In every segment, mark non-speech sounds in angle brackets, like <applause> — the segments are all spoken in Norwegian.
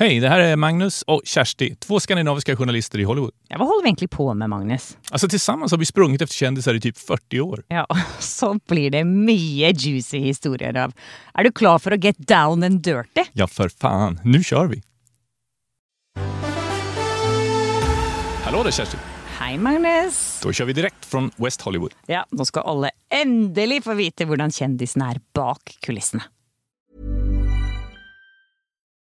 Hej, det här är Magnus och Kersti, två skandinaviska journalister i Hollywood. Ja, hva holder vi egentlig på med, Magnus? Alltså tillsammans har vi sprungit efter kändisar i typ 40 år. Ja, <laughs> så blir det mye juicy historier av. Er du klar for å get down and dirty? Ja, för fan. Nu kör vi! Hallå där Kersti! Hei, Magnus. Da kjører vi direkte fra West Hollywood. Ja, nå skal alle endelig få vite hvordan kjendisen er bak kulissene.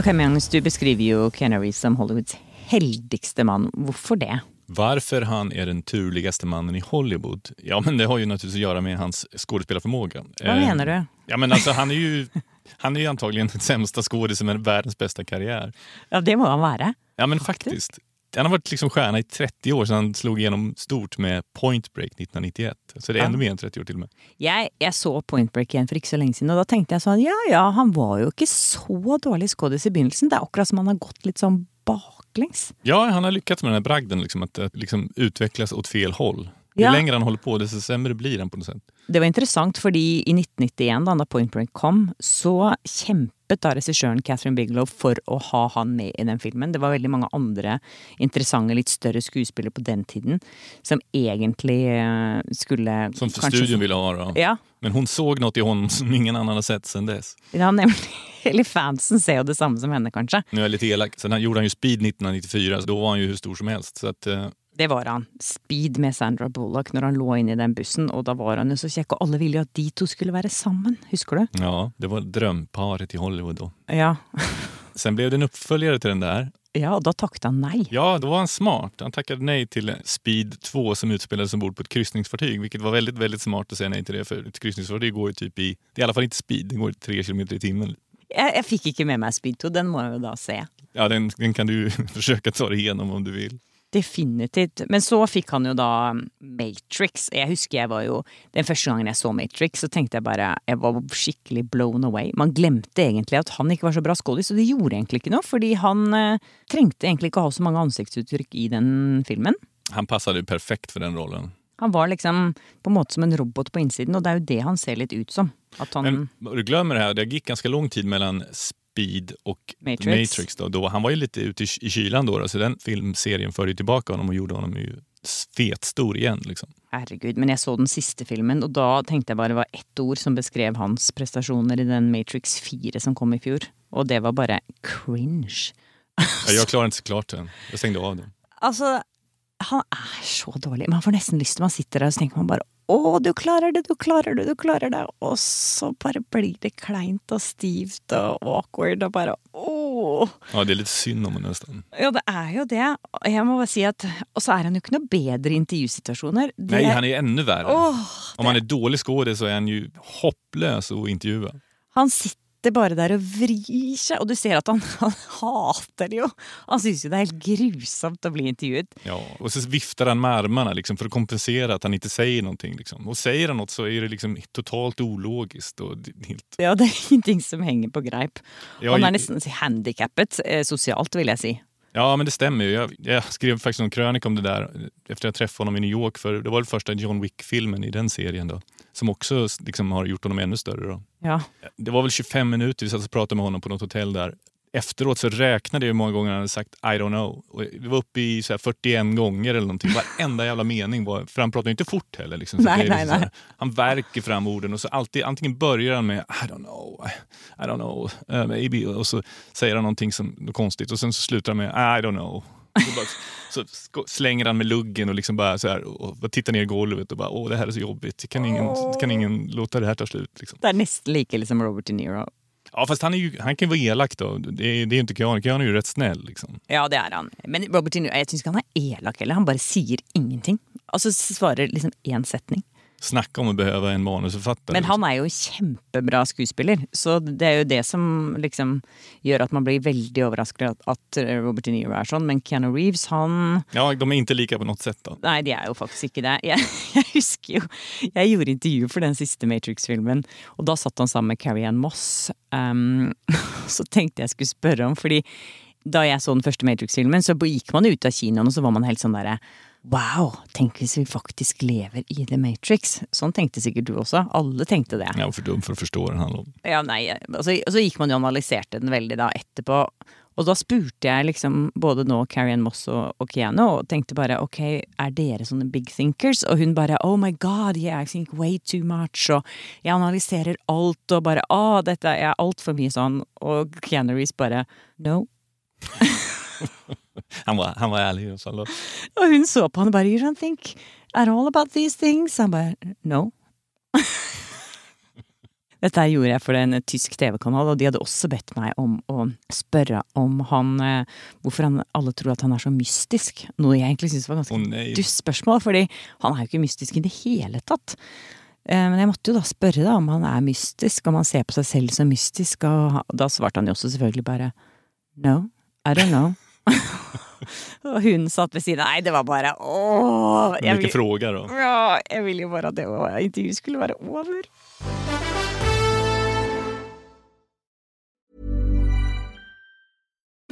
Ok, Magnus, du beskriver jo Keanu Reeves som Hollywoods heldigste mann. Hvorfor det? Varför han är den turligaste mannen i Hollywood? Ja, men det har ju naturligtvis att göra med hans skådespelarförmåga. Hva Eh, mener du? Ja, men alltså, han är ju han är ju antagligen den sämsta skådisen med världens bästa karriär. Ja, det må han være. Ja, men faktiskt. Han har varit liksom stjärna i 30 år sedan han slog igenom stort med Point Break 1991. Så det är Ja. ännu mer än 30 år til og med. Jeg, jeg så Point Break igjen for ikke så lenge siden, og da tenkte jeg sånn ja ja, han var jo ikke så dårlig skådis i begynnelsen. Det er akkurat som han har gått litt sånn baklengs. Ja, han har lyckats med den bragden, liksom, att, att liksom utvecklas åt fel håll. Ju Ja. längre han håller på, desto sämre blir han på något sätt. Det var interessant, fordi i 1991, da, da Point Break kom, så kjempet da regissøren Catherine Bigelow for å ha han med i den filmen. Det var veldig mange andre interessante, litt større skuespillere på den tiden som egentlig eh, skulle Som for kanskje- studion ville ha. da. Ja, Men hun så noe i hånden som ingen annen har sett siden dess. ja nemlig. <laughs> Eller fansen ser jo det samme som henne, kanskje. Nu er jeg litt elak. Sen han gjorde han jo Speed 1994, så da var han jo hur stor som helst. Så at, eh, Det var han. Speed med Sandra Bullock når han lå inne i den bussen, og da var han jo så kjekk, og alle ville jo at de to skulle være sammen. Husker du? ja, det var drømparet i Hollywood da. Ja. Sen ble det en oppfølger til den der. Ja, og da takket han nei. Ja, da var han smart. Han takket nei til Speed 2 som utspelades ombord på et kryssningsfartyg. hvilket var veldig veldig smart å si nei til det. for et kryssningsfartyg går jo typ i, det er i alle fall ikke speed, det går tre kilometer i timmen. Jeg, jeg fikk ikke med meg Speed 2, den må jeg jo da se. Ja, den, den kan du <laughs> forsøke å ta deg gjennom om du vill. Definitivt. Men så fikk han jo da Matrix. Jeg husker jeg var jo Den første gangen jeg så Matrix, så tenkte jeg bare Jeg var skikkelig blown away. Man glemte egentlig at han ikke var så bra skådis, og det gjorde egentlig ikke noe, fordi han eh, trengte egentlig ikke å ha så mange ansiktsuttrykk i den filmen. Han passet jo perfekt for den rollen. Han var liksom på en måte som en robot på innsiden, og det er jo det han ser litt ut som. Han Men du glemmer det her, det gikk ganske lang tid mellan Speed och Matrix. Matrix. då. Då, han var ju lite ute i, i kylan då, då, så den filmserien förde ju tillbaka honom och gjorde honom ju fetstor igen. Liksom. Herregud, men jeg så den siste filmen, og da tenkte jeg bare det var ett ord som beskrev hans prestasjoner i den Matrix 4 som kom i fjor. Og det var bare cringe. Ja, jag klarade inte så klart den. Jag stängde av den. Altså, han er så dårlig. Man får nesten lyst til Man sitter der og så tenker man bare å, du klarer det, du klarer det, du klarer det. Og så bare blir det kleint og stivt og awkward og bare åh. Ja, det er litt synd om henne, nesten. Ja, det er jo det. Jeg må bare si at Og så er han jo ikke noe bedre i intervjusituasjoner. Det, Nei, han er enda verre. Åh, Om han er dårlig skåret, så er han jo hoppløs å intervjue. Han sitter bare der og vrir seg, og du ser at han, <laughs> han hater det jo. Han syns jo det er helt grusomt å bli intervjuet. Ja, og så vifter han med armene liksom, for å kompensere at han ikke sier noe. Liksom. Og sier han noe, så er det liksom totalt ulogisk. Och helt... Ja, det er <laughs> ingenting som henger på greip. Ja, Han er nesten handikappet eh, sosialt, vil jeg si. Ja, men det stemmer ju. Jag, jag skrev faktiskt en krönika om det där efter jag träffade honom i New York. För det var den första John Wick-filmen i den serien då. Som också liksom, har gjort honom ännu större. Då. Ja. Det var väl 25 minuter vi satt och pratade med honom på något hotell där. Efteråt så räknade jag hur många gånger han hade sagt I don't know. Och vi var uppe i så här 41 gånger eller någonting. Varenda jävla mening var, för han pratar ju inte fort heller. Liksom. Så Nej, är nej, liksom så här, han verkar fram orden och så alltid, antingen börjar han med I don't know, I don't know, uh, maybe. Och så säger han någonting som, konstigt och sen så slutar han med I don't know. Så, bara, så slänger han med luggen och liksom bara så här, och tittar ner i golvet och bara åh det här är så jobbigt. Kan ingen, kan ingen låta det här ta slut? Liksom. Det er nesten like liksom Robert De Niro. Ja fast han, är ju, han kan ju vara elak då. Det är, det är ju inte Keanu. Keanu är ju rätt snäll. Liksom. Ja, det er han. Men Robert De Niro, jeg syns ikke han er elak heller. Han bare sier ingenting. Altså svarer liksom én setning. Snacka om å behøve en manusforfatter. Men han er jo kjempebra skuespiller, så det er jo det som liksom gjør at man blir veldig overrasket at- at Robert De Niro er sånn. Men Keanu Reeves, han Ja, de er ikke like på noe sett, da. Nei, de er jo faktisk ikke det. Jeg, <laughs> jeg husker jo Jeg gjorde intervju for den siste Matrix-filmen, og da satt han sammen med Carrie Ann Moss. Um, <laughs> så tenkte jeg skulle spørre om, fordi da jeg så den første Matrix-filmen, så gikk man ut av kinoen, og så var man helt sånn derre Wow, tenk hvis vi faktisk lever i The Matrix. Sånn tenkte sikkert du også. Alle tenkte det. Ja, for för dum for å forstå hva den handler om. Ja, nei, altså, og så gikk man jo og analyserte den veldig da etterpå. Og da spurte jeg liksom både nå Carrie Ann Moss og, og Keanu og tenkte bare ok, er dere sånne big thinkers? Og hun bare oh my god, yeah, I think way too much. Og jeg analyserer alt og bare å, dette er altfor mye sånn. Og Keanu Reece bare no. <laughs> Han var, han var ærlig i fall. Og hun så på han og bare you don't think at all about these things? Han bare no. <laughs> Dette gjorde jeg for en tysk TV-kanal, og de hadde også bedt meg om å spørre om han eh, Hvorfor han, alle tror at han er så mystisk. Noe jeg egentlig syns var ganske oh, dust spørsmål, fordi han er jo ikke mystisk i det hele tatt. Eh, Men jeg måtte jo da spørre da om han er mystisk, om han ser på seg selv som mystisk, og da svarte han jo også selvfølgelig bare no, I don't know. <laughs> og hun satt ved siden av. Nei, det var bare. Men vilken fråga då. Ja, jeg ville jo bare at det intervjuet skulle være over.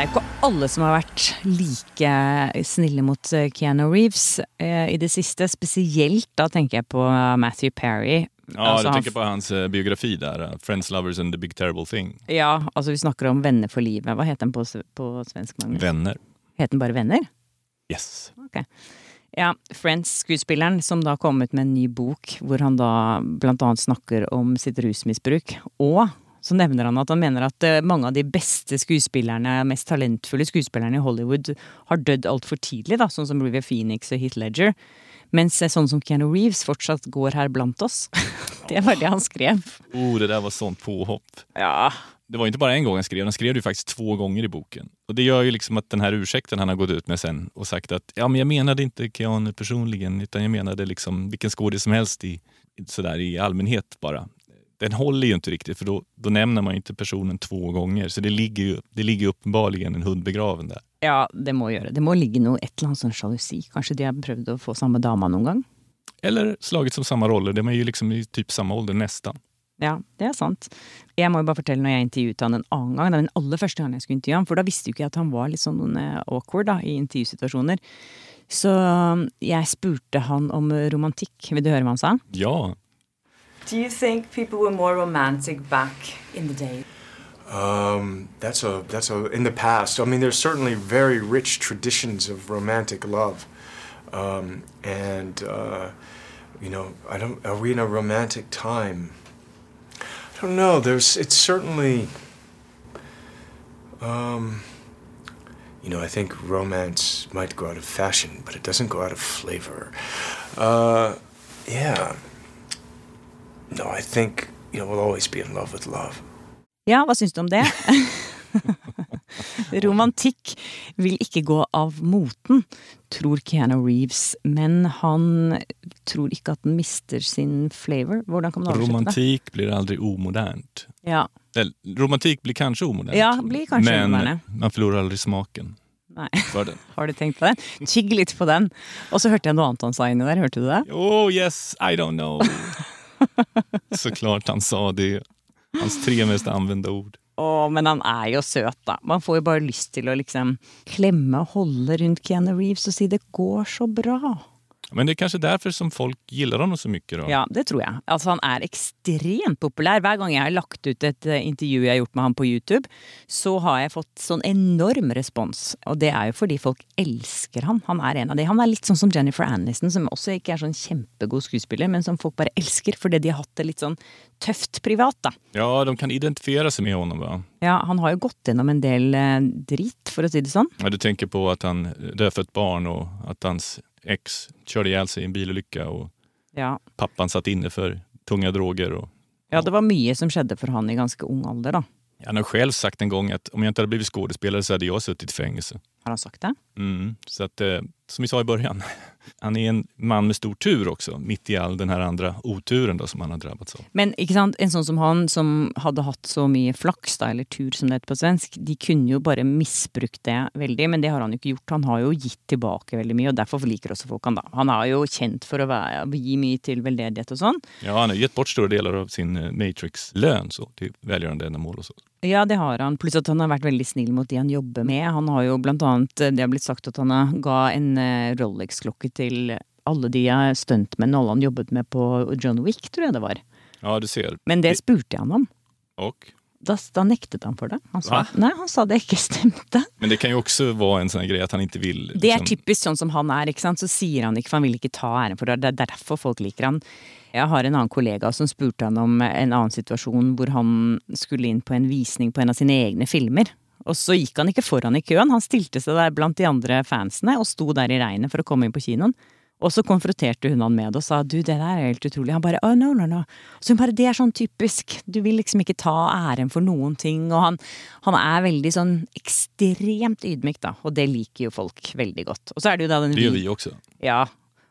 Det er ikke alle som har vært like snille mot eh, Keanu Reeves eh, i det siste. Spesielt da tenker jeg på Matthew Perry. Ja, Altså, du tenker på hans eh, biografi där, eh, Friends, Lovers and the Big Terrible Thing. Ja, altså vi snakker om Venner for livet. Hva heter den på, på svensk? Magnus? Venner. Heter den bare Venner? Yes. Ok. Ja, Friends-skuespilleren som da kom ut med en ny bok hvor han da blant annet snakker om sitt rusmisbruk. Og så nevner han at han mener at eh, mange av de beste skuespillerne, mest talentfulle skuespillerne i Hollywood har dødd altfor tidlig, da, sånn som River Phoenix og Heath Ledger. Mens eh, sånn som Keanu Reeves fortsatt går her blant oss. <laughs> det var det han skrev. Oh, det der var sånt påhopp. Ja, Det var ikke bare en gang han skrev, han skrev det faktisk to två gånger i boken. Og det gjør jo liksom at den her ursäkten han har gått ut med sen og sagt at ja, men jeg mente ikke Keanu personligen utan jeg mente liksom hvilken skuespiller som helst i, sådär, i allmänhet bara. Den håller ju inte riktigt för då, då nämner man ju inte personen två gånger. Så det ligger ju, det ligger uppenbarligen en hund begraven där. ja, det må gjøre. Det må ligge noe, et eller annet sånn sjalusi. Kanskje de har prøvd å få samme dama noen gang? Eller slagit som samma roller, de är ju liksom i typ samma ålder nästan. Ja, det er sant. Jeg må jo bare fortelle når jeg intervjuet han en annen gang, det var den aller første gangen jeg skulle intervjue han, for da visste jo ikke jeg at han var litt sånn eh, awkward da, i intervjusituasjoner. Så um, jeg spurte han om romantikk. Vil du høre hva han sa? Ja, Do you think people were more romantic back in the day? Um, that's a that's a in the past. I mean, there's certainly very rich traditions of romantic love, um, and uh, you know, I don't. Are we in a romantic time? I don't know. There's. It's certainly. Um, you know, I think romance might go out of fashion, but it doesn't go out of flavor. Uh, yeah. No, I think you will always be in love with love. Ja, hva syns du om det? <laughs> Romantikk vil ikke gå av moten, tror Keanu Reeves. Men han tror ikke at den mister sin flavor. Hvordan kan man oversette det? Romantikk blir aldri omodernt. Ja, Eller, romantik blir kanskje omodernt, Ja, blir kanskje men umoderne. man forlorer aldri smaken nei. <laughs> Har du tenkt på den? Tygg litt på den. Og så hørte jeg noe annet han sa inni der. Hørte du det? Oh yes, I don't know. <laughs> Så klart han sa det. Hans tre mest använda ord. Å, men han er jo søt, da. Man får jo bare lyst til å liksom klemme og holde rundt Keanu Reeves og si det går så bra. Men det er kanskje derfor som folk liker ham så mye. Da. Ja, det tror jeg. Altså, han er ekstremt populær. Hver gang jeg har lagt ut et eh, intervju jeg har gjort med han på YouTube, så har jeg fått sånn enorm respons. Og det er jo fordi folk elsker han. Han er en av de. Han er litt sånn som Jennifer Aniston, som også ikke er sånn kjempegod skuespiller, men som folk bare elsker fordi de har hatt det litt sånn tøft privat, da. ja, de kan identifisere seg med ham. Ja, han har jo gått gjennom en del eh, dritt, for å si det sånn. Ja, du tenker på at han døde et barn og at hans eks körde ihjäl sig i en bilulykke og Ja. pappan satt inne for tunga droger. Och, ja, det var mye som skjedde for han i ganske ung alder, da. Han har selv sagt en gang at om jeg ikke hadde blitt skådespelare så hadde jeg sittet i fängelse. Har han sagt det? Mm. Så att, eh, som vi sa i början, <laughs> han är en man med stor tur også, mitt i all den här andra oturen då, som han har drabbats av. Men en sånn som han, som hadde hatt så mye flaks, da, eller tur som det heter på svensk, de kunne jo bare misbrukt det veldig, men det har han jo ikke gjort. Han har jo gitt tilbake veldig mye, og derfor liker også folk han da. Han er jo kjent for å være, gi mye til veldedighet og sånn. Ja, han har gett bort store deler av sin eh, Matrix-lön så, til välgörande ändamål och så. Ja, det har han. Pluss at han har vært veldig snill mot de han jobber med. Han har jo blant annet, det har blitt sagt at han ga en eh, Rolex-klokke til alle de eh, med, alle han jobbet med på John Wick, tror jeg det var. Ja, du ser. Men det spurte jeg han om. Och, Da, da nektet han for det. Han sa, nei, han sa det ikke stemte. men det kan jo også være en sånn greie at han ikke vil Det er liksom- typisk sånn som han er, ikke sant. Så sier han ikke, for han vil ikke ta æren for det. Det er derfor folk liker han. Jeg har en annen kollega som spurte han om en annen situasjon hvor han skulle inn på en visning på en av sine egne filmer. Og så gikk han ikke foran i køen, han stilte seg der blant de andre fansene og sto der i regnet for å komme inn på kinoen. Og så konfronterte hun han med det og sa du, det der er helt utrolig. Han bare oh, no, no, no. Så hun bare det er sånn typisk, du vil liksom ikke ta æren for noen ting. Og han, han er veldig sånn ekstremt ydmyk, da, og det liker jo folk veldig godt. Og så er det jo da den Det gjør vi- også. ja.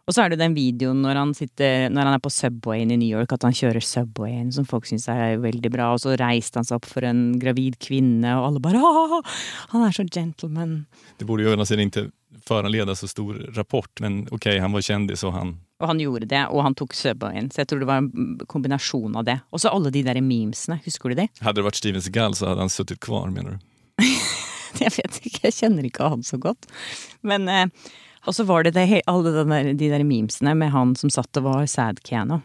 Og så er det den videoen når han, sitter, når han er på Subwayen i New York, at han kjører Subwayen, som folk syns er veldig bra. Og så reiste han seg opp for en gravid kvinne, og alle bare «Åh, Han er så gentleman. Det borde jo en ikke föranleda så stor rapport, men okej, han var kjendis og han Og han gjorde det, og han tok Subwayen. Så jeg tror det var en kombinasjon av det. Og så alle de der memesene, husker du de? Hadde det vært Steven Seagal så hadde han suttit kvar, mener du? <laughs> Jeg vet ikke, jeg kjenner ikke han så godt. Men eh, Og så var det, det alle de der, de der memesene med han som satt og var sad Keanu.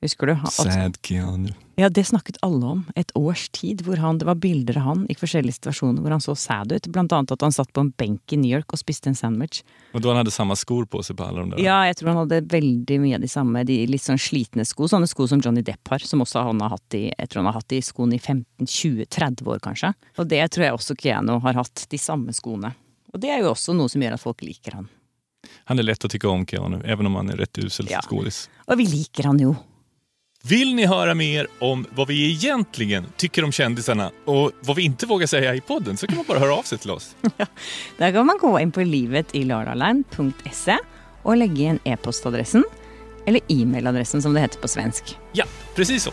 Husker du? At- Sad Keanu. Ja, det snakket alle om. Et års tid hvor han, det var bilder av han i forskjellige situasjoner hvor han så sad ut. Blant annet at han satt på en benk i New York og spiste en sandwich. Og da han hadde samme skor på seg på alle de der. Ja, jeg tror han hadde veldig mye av de samme, de litt sånn slitne sko. Sånne sko som Johnny Depp har, som også han har hatt i, jeg tror han har hatt i skoene i 15-20-30 år kanskje. Og det tror jeg også Keanu har hatt, de samme skoene. Og det er jo også noe som gjør at folk liker han. Han er lett å tykke om Keanu, even om han er rett usel Ja. Skolis. Og vi liker han jo. Vill ni höra mer om vad vi egentligen tycker om kändisarna och vad vi inte vågar säga i podden så kan man bara höra av sig till oss. <laughs> Der kan man gå inn på livetilardaland.se og legge igjen e-postadressen, eller e-mailadressen som det heter på svensk. Ja, precis så.